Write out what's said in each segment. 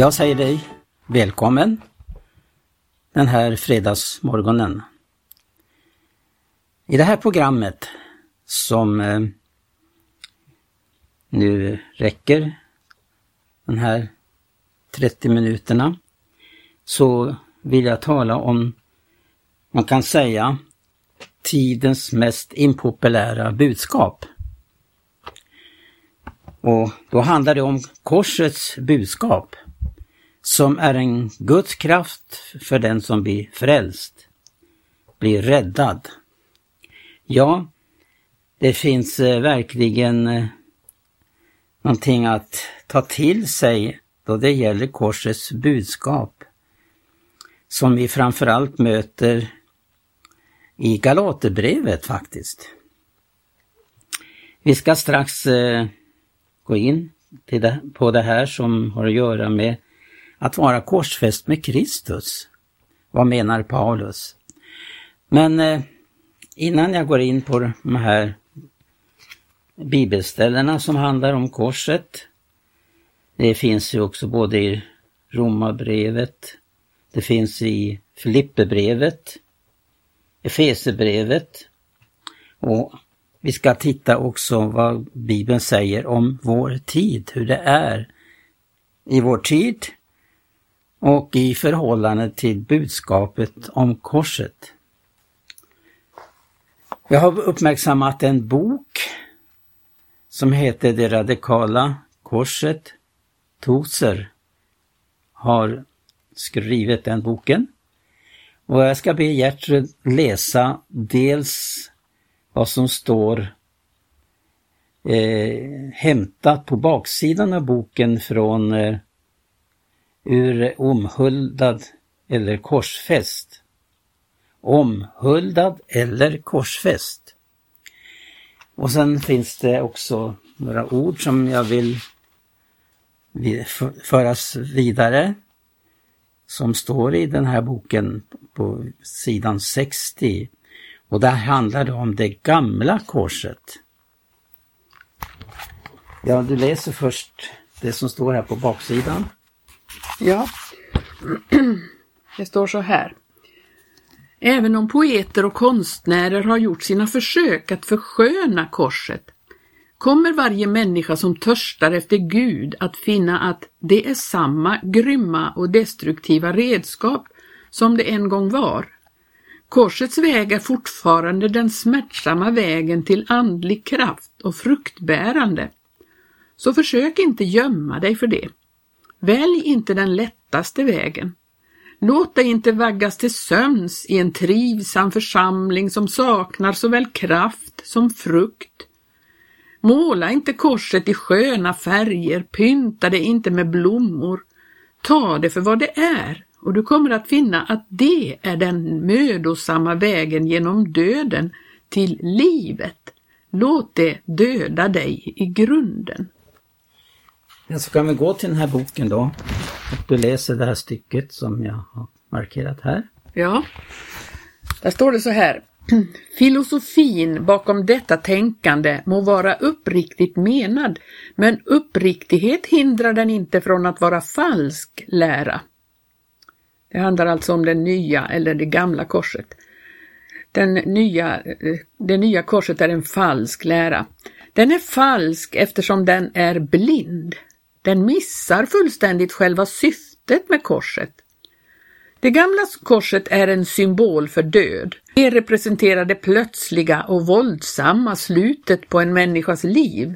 Jag säger dig välkommen den här fredagsmorgonen. I det här programmet som eh, nu räcker den här 30 minuterna så vill jag tala om, man kan säga, tidens mest impopulära budskap. Och då handlar det om korsets budskap som är en Guds kraft för den som blir frälst, blir räddad. Ja, det finns eh, verkligen eh, någonting att ta till sig då det gäller korsets budskap som vi framförallt möter i Galaterbrevet faktiskt. Vi ska strax eh, gå in på det här som har att göra med att vara korsfäst med Kristus. Vad menar Paulus? Men eh, innan jag går in på de här bibelställena som handlar om korset. Det finns ju också både i Romarbrevet, det finns i Filipperbrevet, Efesebrevet och vi ska titta också vad Bibeln säger om vår tid, hur det är i vår tid och i förhållande till budskapet om korset. Jag har uppmärksammat en bok som heter Det radikala korset. Toser har skrivit den boken. Och jag ska be Gertrud läsa dels vad som står eh, hämtat på baksidan av boken från eh, ur omhuldad eller korsfäst. Omhuldad eller korsfäst. Och sen finns det också några ord som jag vill föras vidare som står i den här boken på sidan 60. Och där handlar det om det gamla korset. Ja, du läser först det som står här på baksidan. Ja, det står så här. Även om poeter och konstnärer har gjort sina försök att försköna korset kommer varje människa som törstar efter Gud att finna att det är samma grymma och destruktiva redskap som det en gång var. Korsets väg är fortfarande den smärtsamma vägen till andlig kraft och fruktbärande. Så försök inte gömma dig för det. Välj inte den lättaste vägen. Låt dig inte vaggas till sömns i en trivsam församling som saknar såväl kraft som frukt. Måla inte korset i sköna färger, pynta det inte med blommor. Ta det för vad det är och du kommer att finna att det är den mödosamma vägen genom döden till livet. Låt det döda dig i grunden. Ja, så kan vi gå till den här boken då. Och du läser det här stycket som jag har markerat här. Ja, där står det så här. Filosofin bakom detta tänkande må vara uppriktigt menad, men uppriktighet hindrar den inte från att vara falsk lära. Det handlar alltså om det nya eller det gamla korset. Den nya, eh, det nya korset är en falsk lära. Den är falsk eftersom den är blind. Den missar fullständigt själva syftet med korset. Det gamla korset är en symbol för död. Det representerar det plötsliga och våldsamma slutet på en människas liv.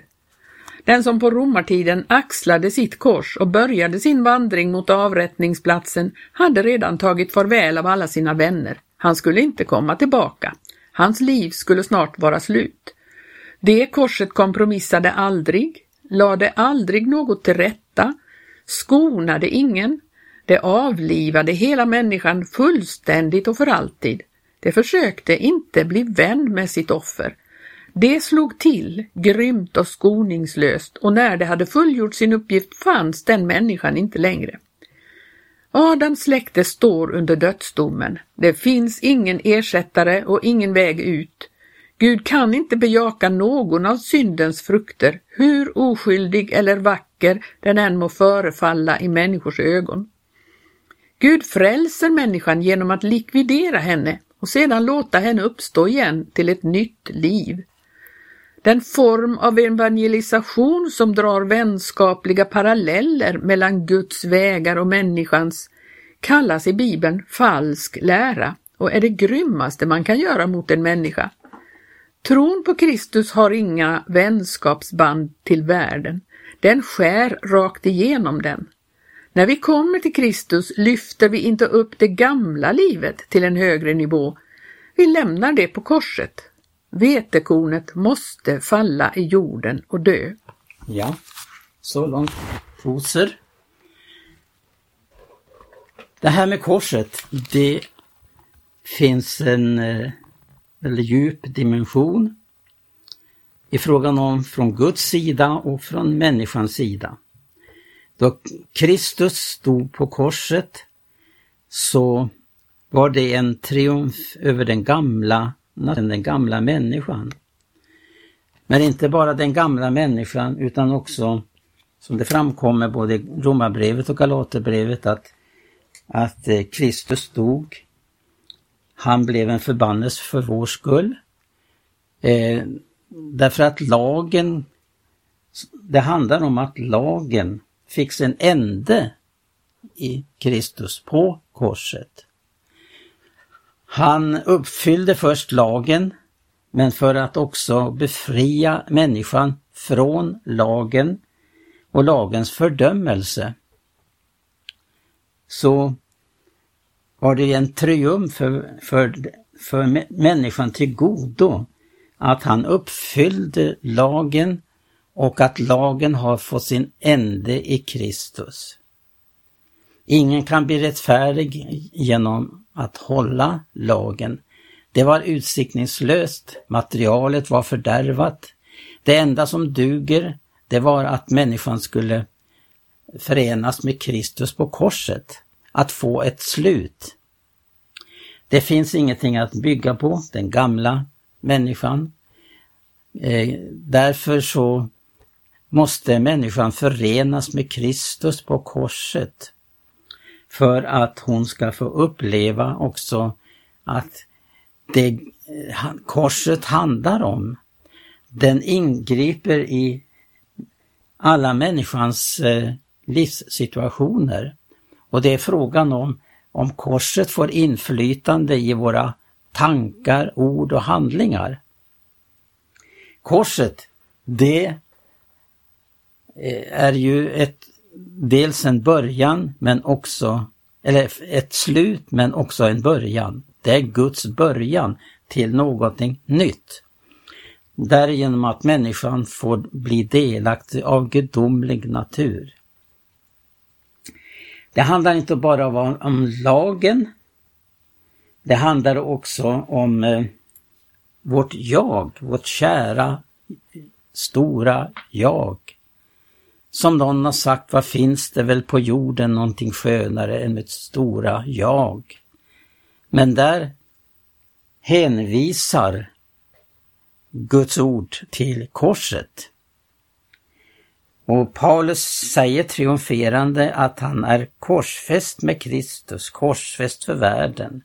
Den som på romartiden axlade sitt kors och började sin vandring mot avrättningsplatsen hade redan tagit farväl av alla sina vänner. Han skulle inte komma tillbaka. Hans liv skulle snart vara slut. Det korset kompromissade aldrig, lade aldrig något till rätta, skonade ingen, det avlivade hela människan fullständigt och för alltid. Det försökte inte bli vän med sitt offer. Det slog till, grymt och skoningslöst, och när det hade fullgjort sin uppgift fanns den människan inte längre. Adams släkte står under dödsdomen. Det finns ingen ersättare och ingen väg ut. Gud kan inte bejaka någon av syndens frukter, hur oskyldig eller vacker den än må förefalla i människors ögon. Gud frälser människan genom att likvidera henne och sedan låta henne uppstå igen till ett nytt liv. Den form av evangelisation som drar vänskapliga paralleller mellan Guds vägar och människans kallas i Bibeln falsk lära och är det grymmaste man kan göra mot en människa. Tron på Kristus har inga vänskapsband till världen. Den skär rakt igenom den. När vi kommer till Kristus lyfter vi inte upp det gamla livet till en högre nivå. Vi lämnar det på korset. Vetekornet måste falla i jorden och dö. Ja, så långt Foser. Det här med korset, det finns en eh, eller väldigt djup dimension i frågan om från Guds sida och från människans sida. Då Kristus stod på korset så var det en triumf över den gamla, den gamla människan. Men inte bara den gamla människan utan också, som det framkommer både i Romarbrevet och Galaterbrevet, att, att eh, Kristus dog. Han blev en förbannelse för vår skull. Eh, därför att lagen, det handlar om att lagen fick sin ände i Kristus på korset. Han uppfyllde först lagen, men för att också befria människan från lagen och lagens fördömelse så var det en triumf för, för, för människan till godo att han uppfyllde lagen och att lagen har fått sin ände i Kristus. Ingen kan bli rättfärdig genom att hålla lagen. Det var utsiktningslöst, materialet var fördärvat. Det enda som duger, det var att människan skulle förenas med Kristus på korset, att få ett slut. Det finns ingenting att bygga på, den gamla människan. Eh, därför så måste människan förenas med Kristus på korset för att hon ska få uppleva också att det eh, korset handlar om. Den ingriper i alla människans eh, livssituationer. Och det är frågan om om korset får inflytande i våra tankar, ord och handlingar. Korset, det eh, är ju ett, dels en början men också, eller ett slut men också en början. Det är Guds början till någonting nytt. Därigenom att människan får bli delaktig av gudomlig natur. Det handlar inte bara om, om lagen. Det handlar också om eh, vårt jag, vårt kära stora jag. Som någon har sagt, vad finns det väl på jorden någonting skönare än mitt stora jag? Men där hänvisar Guds ord till korset. Och Paulus säger triumferande att han är korsfäst med Kristus, korsfäst för världen.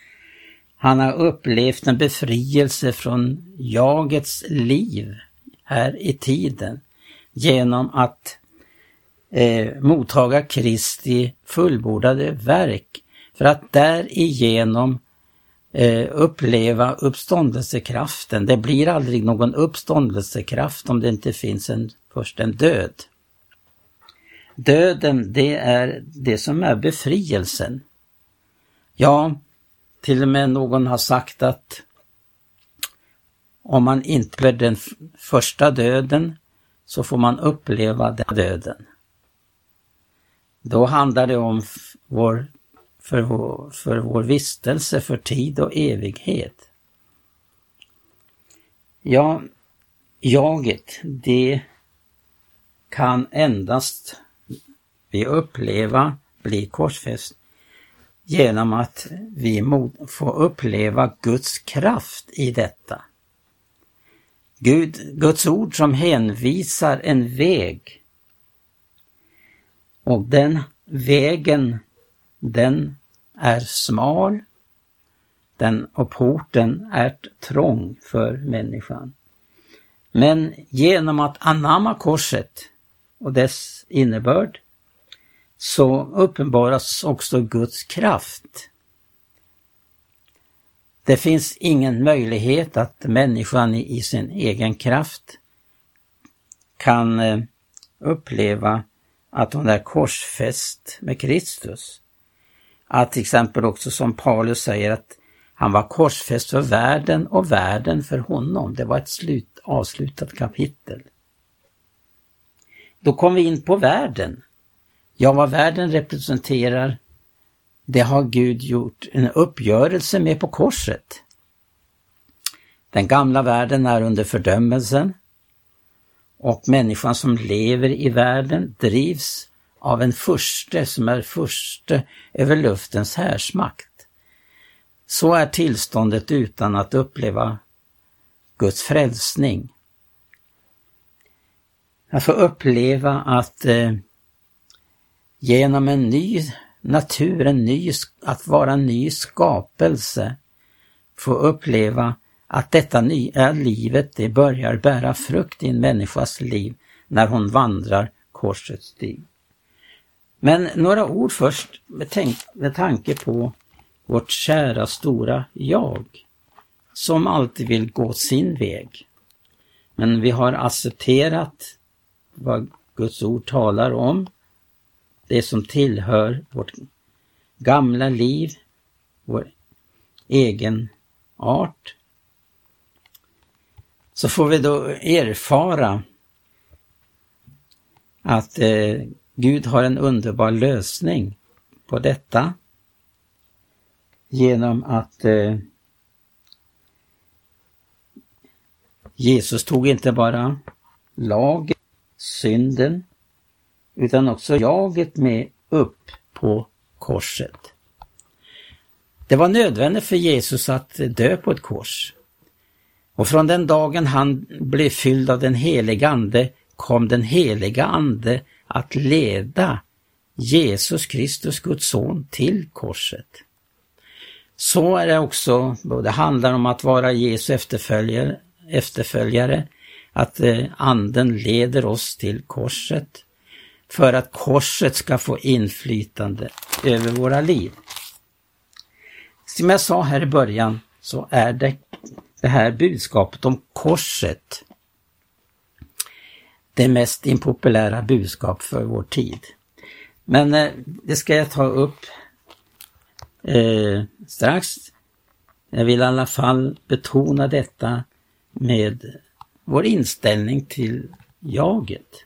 Han har upplevt en befrielse från jagets liv här i tiden genom att eh, mottaga Kristi fullbordade verk för att därigenom eh, uppleva uppståndelsekraften. Det blir aldrig någon uppståndelsekraft om det inte finns en, först en död. Döden, det är det som är befrielsen. Ja, till och med någon har sagt att om man inte den första döden så får man uppleva den döden. Då handlar det om vår, för, vår, för vår vistelse för tid och evighet. Ja, jaget, det kan endast vi uppleva bli korsfäst genom att vi får uppleva Guds kraft i detta. Gud, Guds ord som hänvisar en väg. Och den vägen, den är smal den och porten är trång för människan. Men genom att anamma korset och dess innebörd så uppenbaras också Guds kraft. Det finns ingen möjlighet att människan i sin egen kraft kan eh, uppleva att hon är korsfäst med Kristus. Att till exempel också som Paulus säger att han var korsfäst för världen och världen för honom. Det var ett slut, avslutat kapitel. Då kom vi in på världen. Ja, vad världen representerar, det har Gud gjort en uppgörelse med på korset. Den gamla världen är under fördömelsen och människan som lever i världen drivs av en furste som är furste över luftens härsmakt. Så är tillståndet utan att uppleva Guds frälsning. Att få uppleva att eh, genom en ny natur, en ny, att vara en ny skapelse, få uppleva att detta nya äh, livet det börjar bära frukt i en människas liv när hon vandrar korsets stig. Men några ord först med, med tanke på vårt kära stora jag, som alltid vill gå sin väg. Men vi har accepterat vad Guds ord talar om, det som tillhör vårt gamla liv, vår egen art. Så får vi då erfara att eh, Gud har en underbar lösning på detta genom att eh, Jesus tog inte bara lagen, synden, utan också jaget med upp på korset. Det var nödvändigt för Jesus att dö på ett kors. Och från den dagen han blev fylld av den heliga Ande kom den heliga Ande att leda Jesus Kristus, Guds son, till korset. Så är det också, det handlar om att vara Jesu efterföljare, efterföljare att eh, anden leder oss till korset för att korset ska få inflytande över våra liv. Som jag sa här i början så är det det här budskapet om korset det mest impopulära budskap för vår tid. Men eh, det ska jag ta upp eh, strax. Jag vill i alla fall betona detta med vår inställning till jaget.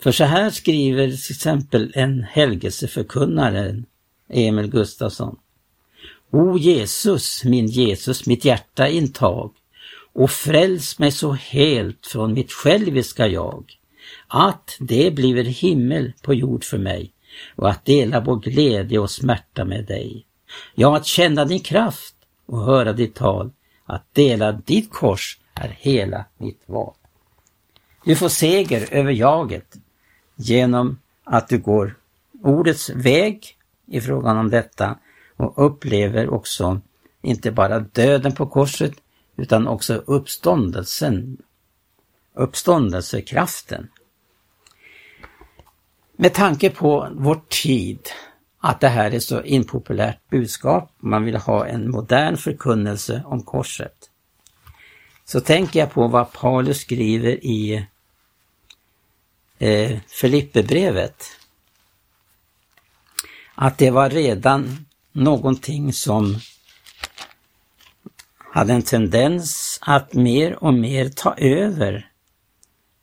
För så här skriver till exempel en helgelseförkunnare, Emil Gustafsson. O Jesus, min Jesus, mitt hjärta intag och fräls mig så helt från mitt själviska jag, att det bliver himmel på jord för mig och att dela vår glädje och smärta med dig. Ja, att känna din kraft och höra ditt tal, att dela ditt kors är hela mitt val. Du får seger över jaget genom att du går ordets väg i frågan om detta och upplever också inte bara döden på korset utan också uppståndelsen, uppståndelsekraften. Med tanke på vår tid, att det här är så impopulärt budskap, man vill ha en modern förkunnelse om korset, så tänker jag på vad Paulus skriver i eh, Filipperbrevet. Att det var redan någonting som hade en tendens att mer och mer ta över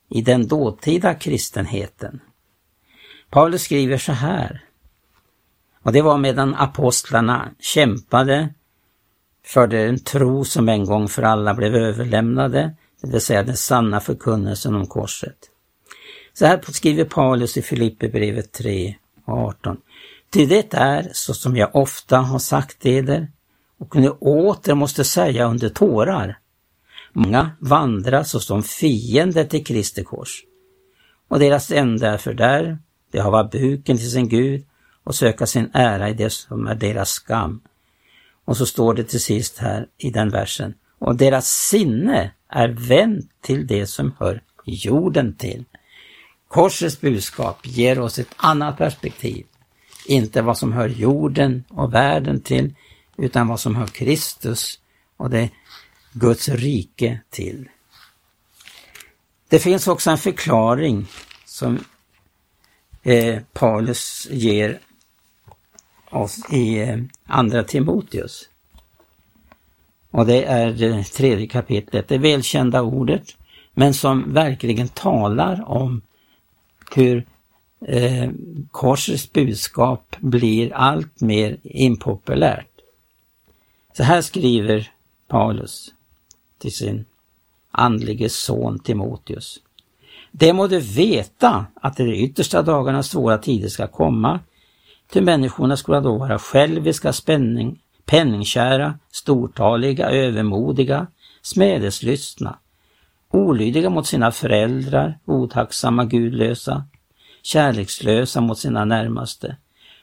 i den dåtida kristenheten. Paulus skriver så här. Och det var medan apostlarna kämpade för den tro som en gång för alla blev överlämnade, det vill säga den sanna förkunnelsen om korset. Så här skriver Paulus i Filipperbrevet 3 och 18. Ty det är så som jag ofta har sagt eder och nu åter måste säga under tårar. Många vandrar såsom fiender till Kristi kors. Och deras ände är fördärv, de hava buken till sin Gud och söka sin ära i det som är deras skam. Och så står det till sist här i den versen, och deras sinne är vänt till det som hör jorden till. Korsets budskap ger oss ett annat perspektiv. Inte vad som hör jorden och världen till, utan vad som hör Kristus och det Guds rike till. Det finns också en förklaring som eh, Paulus ger oss i eh, Andra Timoteus. Och det är det tredje kapitlet, det välkända ordet, men som verkligen talar om hur eh, korsets budskap blir allt mer impopulärt. Så här skriver Paulus till sin andlige son Timoteus. Det må du veta att i de yttersta dagarna svåra tider ska komma, till människorna skulle då vara själviska, spänning, penningkära, stortaliga, övermodiga, smädeslystna, olydiga mot sina föräldrar, otacksamma, gudlösa, kärlekslösa mot sina närmaste,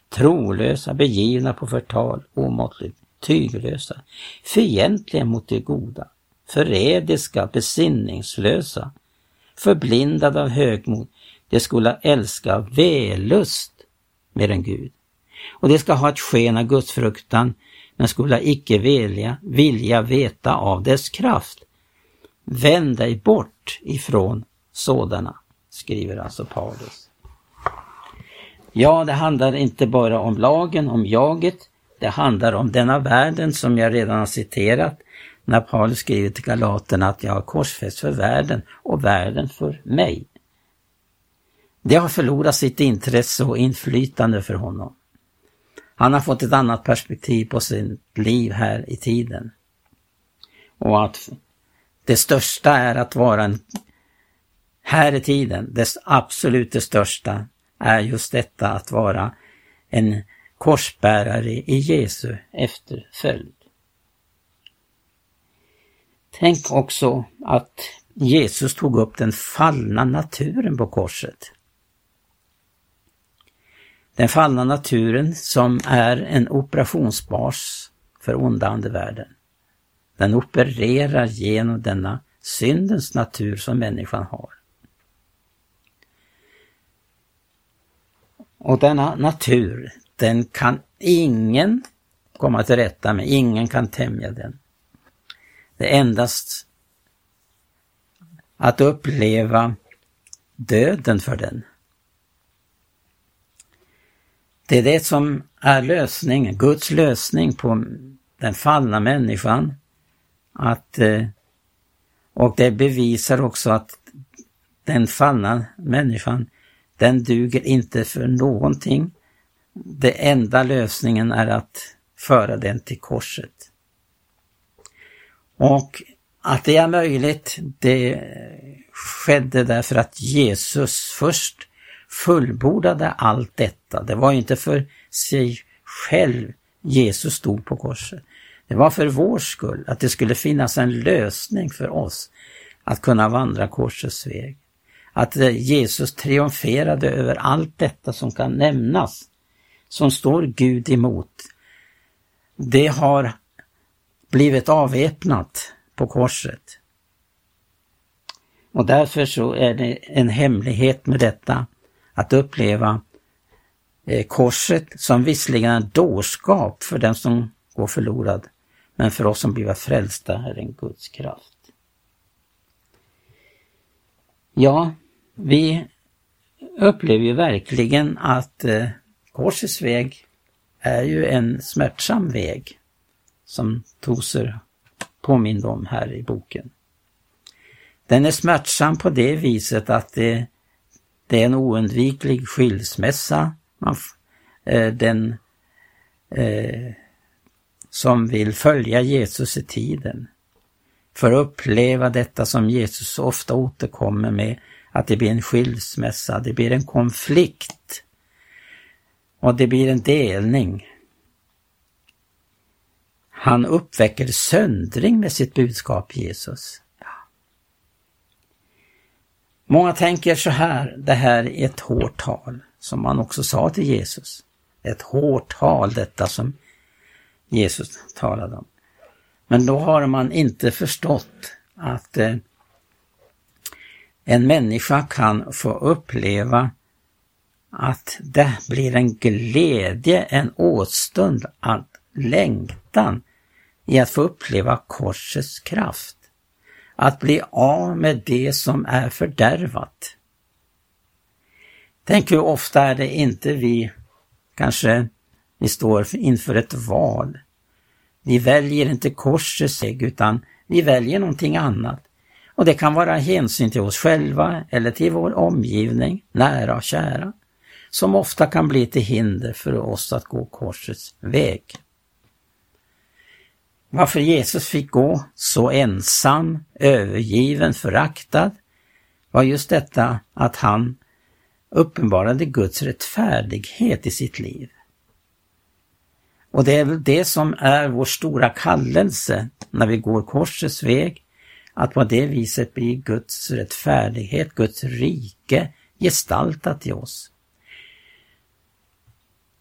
trolösa, begivna på förtal, omåttligt, tyglösa, fientliga mot det goda, förrädiska, besinningslösa, förblindade av högmod, de skulle älska vällust mer än Gud. Och de ska ha ett sken av gudsfruktan, men skola icke vilja, vilja veta av dess kraft. Vänd dig bort ifrån sådana, skriver alltså Paulus. Ja, det handlar inte bara om lagen, om jaget. Det handlar om denna världen som jag redan har citerat när Paulus skriver till Galaterna att jag har korsfäst för världen och världen för mig. Det har förlorat sitt intresse och inflytande för honom. Han har fått ett annat perspektiv på sitt liv här i tiden. Och att det största är att vara en här i tiden, det absolut det största är just detta att vara en korsbärare i Jesu efterföljd. Tänk också att Jesus tog upp den fallna naturen på korset. Den fallna naturen som är en operationsbas för onda andevärlden. Den opererar genom denna syndens natur som människan har. Och denna natur, den kan ingen komma till rätta med, ingen kan tämja den. Det är endast att uppleva döden för den. Det är det som är lösningen, Guds lösning på den fallna människan. Att, eh, och det bevisar också att den fallna människan, den duger inte för någonting. Det enda lösningen är att föra den till korset. Och att det är möjligt, det skedde därför att Jesus först fullbordade allt detta. Det var inte för sig själv Jesus stod på korset. Det var för vår skull, att det skulle finnas en lösning för oss att kunna vandra korsets väg. Att eh, Jesus triumferade över allt detta som kan nämnas, som står Gud emot. Det har blivit avväpnat på korset. Och därför så är det en hemlighet med detta att uppleva eh, korset som visserligen är dårskap för den som går förlorad, men för oss som blivit frälsta är det en Guds kraft. Ja, vi upplever ju verkligen att eh, korsets väg är ju en smärtsam väg som Toser påminde om här i boken. Den är smärtsam på det viset att det det är en oundviklig skilsmässa. Man, eh, den eh, som vill följa Jesus i tiden för att uppleva detta som Jesus ofta återkommer med, att det blir en skilsmässa, det blir en konflikt och det blir en delning. Han uppväcker söndring med sitt budskap Jesus. Många tänker så här, det här är ett hårt tal, som man också sa till Jesus. Ett hårt tal detta som Jesus talade om. Men då har man inte förstått att eh, en människa kan få uppleva att det blir en glädje, en åstund, en längtan i att få uppleva korsets kraft. Att bli av med det som är fördärvat. Tänk hur ofta är det inte vi, kanske ni står inför ett val. Ni väljer inte korsets väg utan ni väljer någonting annat. Och det kan vara hänsyn till oss själva eller till vår omgivning, nära och kära, som ofta kan bli till hinder för oss att gå korsets väg. Varför Jesus fick gå så ensam, övergiven, föraktad var just detta att han uppenbarade Guds rättfärdighet i sitt liv. Och det är väl det som är vår stora kallelse när vi går korsets väg, att på det viset bli Guds rättfärdighet, Guds rike gestaltat i oss.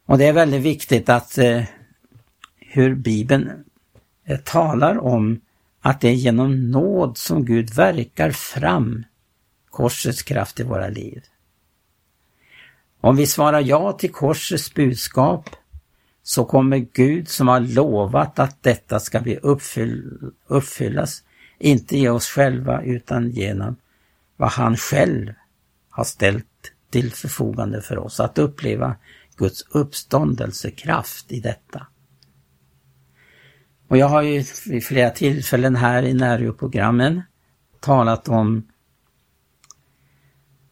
Och det är väldigt viktigt att eh, hur Bibeln eh, talar om att det är genom nåd som Gud verkar fram korsets kraft i våra liv. Om vi svarar ja till korsets budskap så kommer Gud som har lovat att detta ska bli uppfyll, uppfyllas, inte ge oss själva utan genom vad han själv har ställt till förfogande för oss, att uppleva Guds uppståndelsekraft i detta. Och jag har ju vid flera tillfällen här i närprogrammen talat om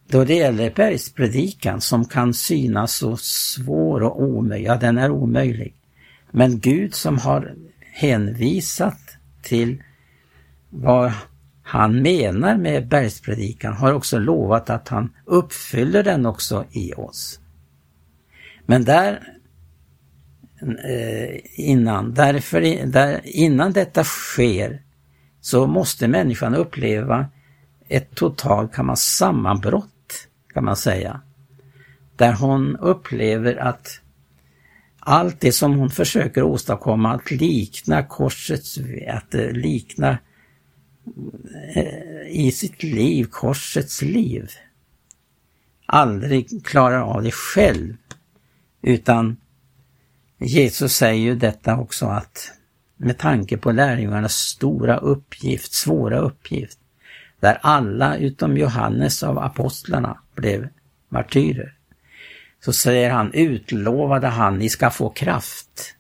då det gäller bergspredikan som kan synas så svår och omöjlig, ja den är omöjlig. Men Gud som har hänvisat till vad han menar med bergspredikan har också lovat att han uppfyller den också i oss. Men där eh, innan, därför, där, innan detta sker så måste människan uppleva ett totalt kan man, sammanbrott kan man säga. Där hon upplever att allt det som hon försöker åstadkomma, att likna korsets, att likna eh, i sitt liv, korsets liv, aldrig klarar av det själv. Utan Jesus säger ju detta också att med tanke på lärjungarnas stora uppgift, svåra uppgift, där alla utom Johannes av apostlarna blev martyrer. Så säger han, utlovade han, ni ska få kraft.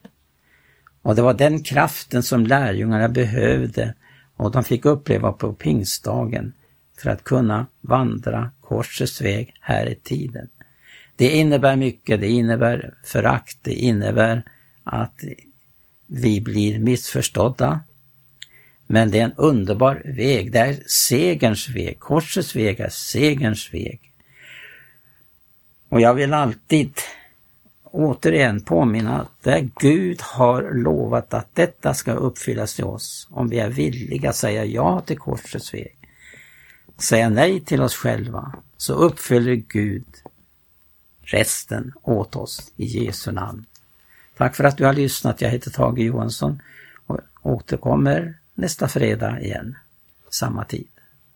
Och det var den kraften som lärjungarna behövde och de fick uppleva på pingstdagen för att kunna vandra korsets väg här i tiden. Det innebär mycket, det innebär förakt, det innebär att vi blir missförstådda, men det är en underbar väg. Det är segerns väg. Korsets väg är segerns väg. Och jag vill alltid återigen påminna att där Gud har lovat att detta ska uppfyllas i oss, om vi är villiga att säga ja till korsets väg, säga nej till oss själva, så uppfyller Gud resten åt oss i Jesu namn. Tack för att du har lyssnat. Jag heter Tage Johansson och återkommer nästa fredag igen, samma tid.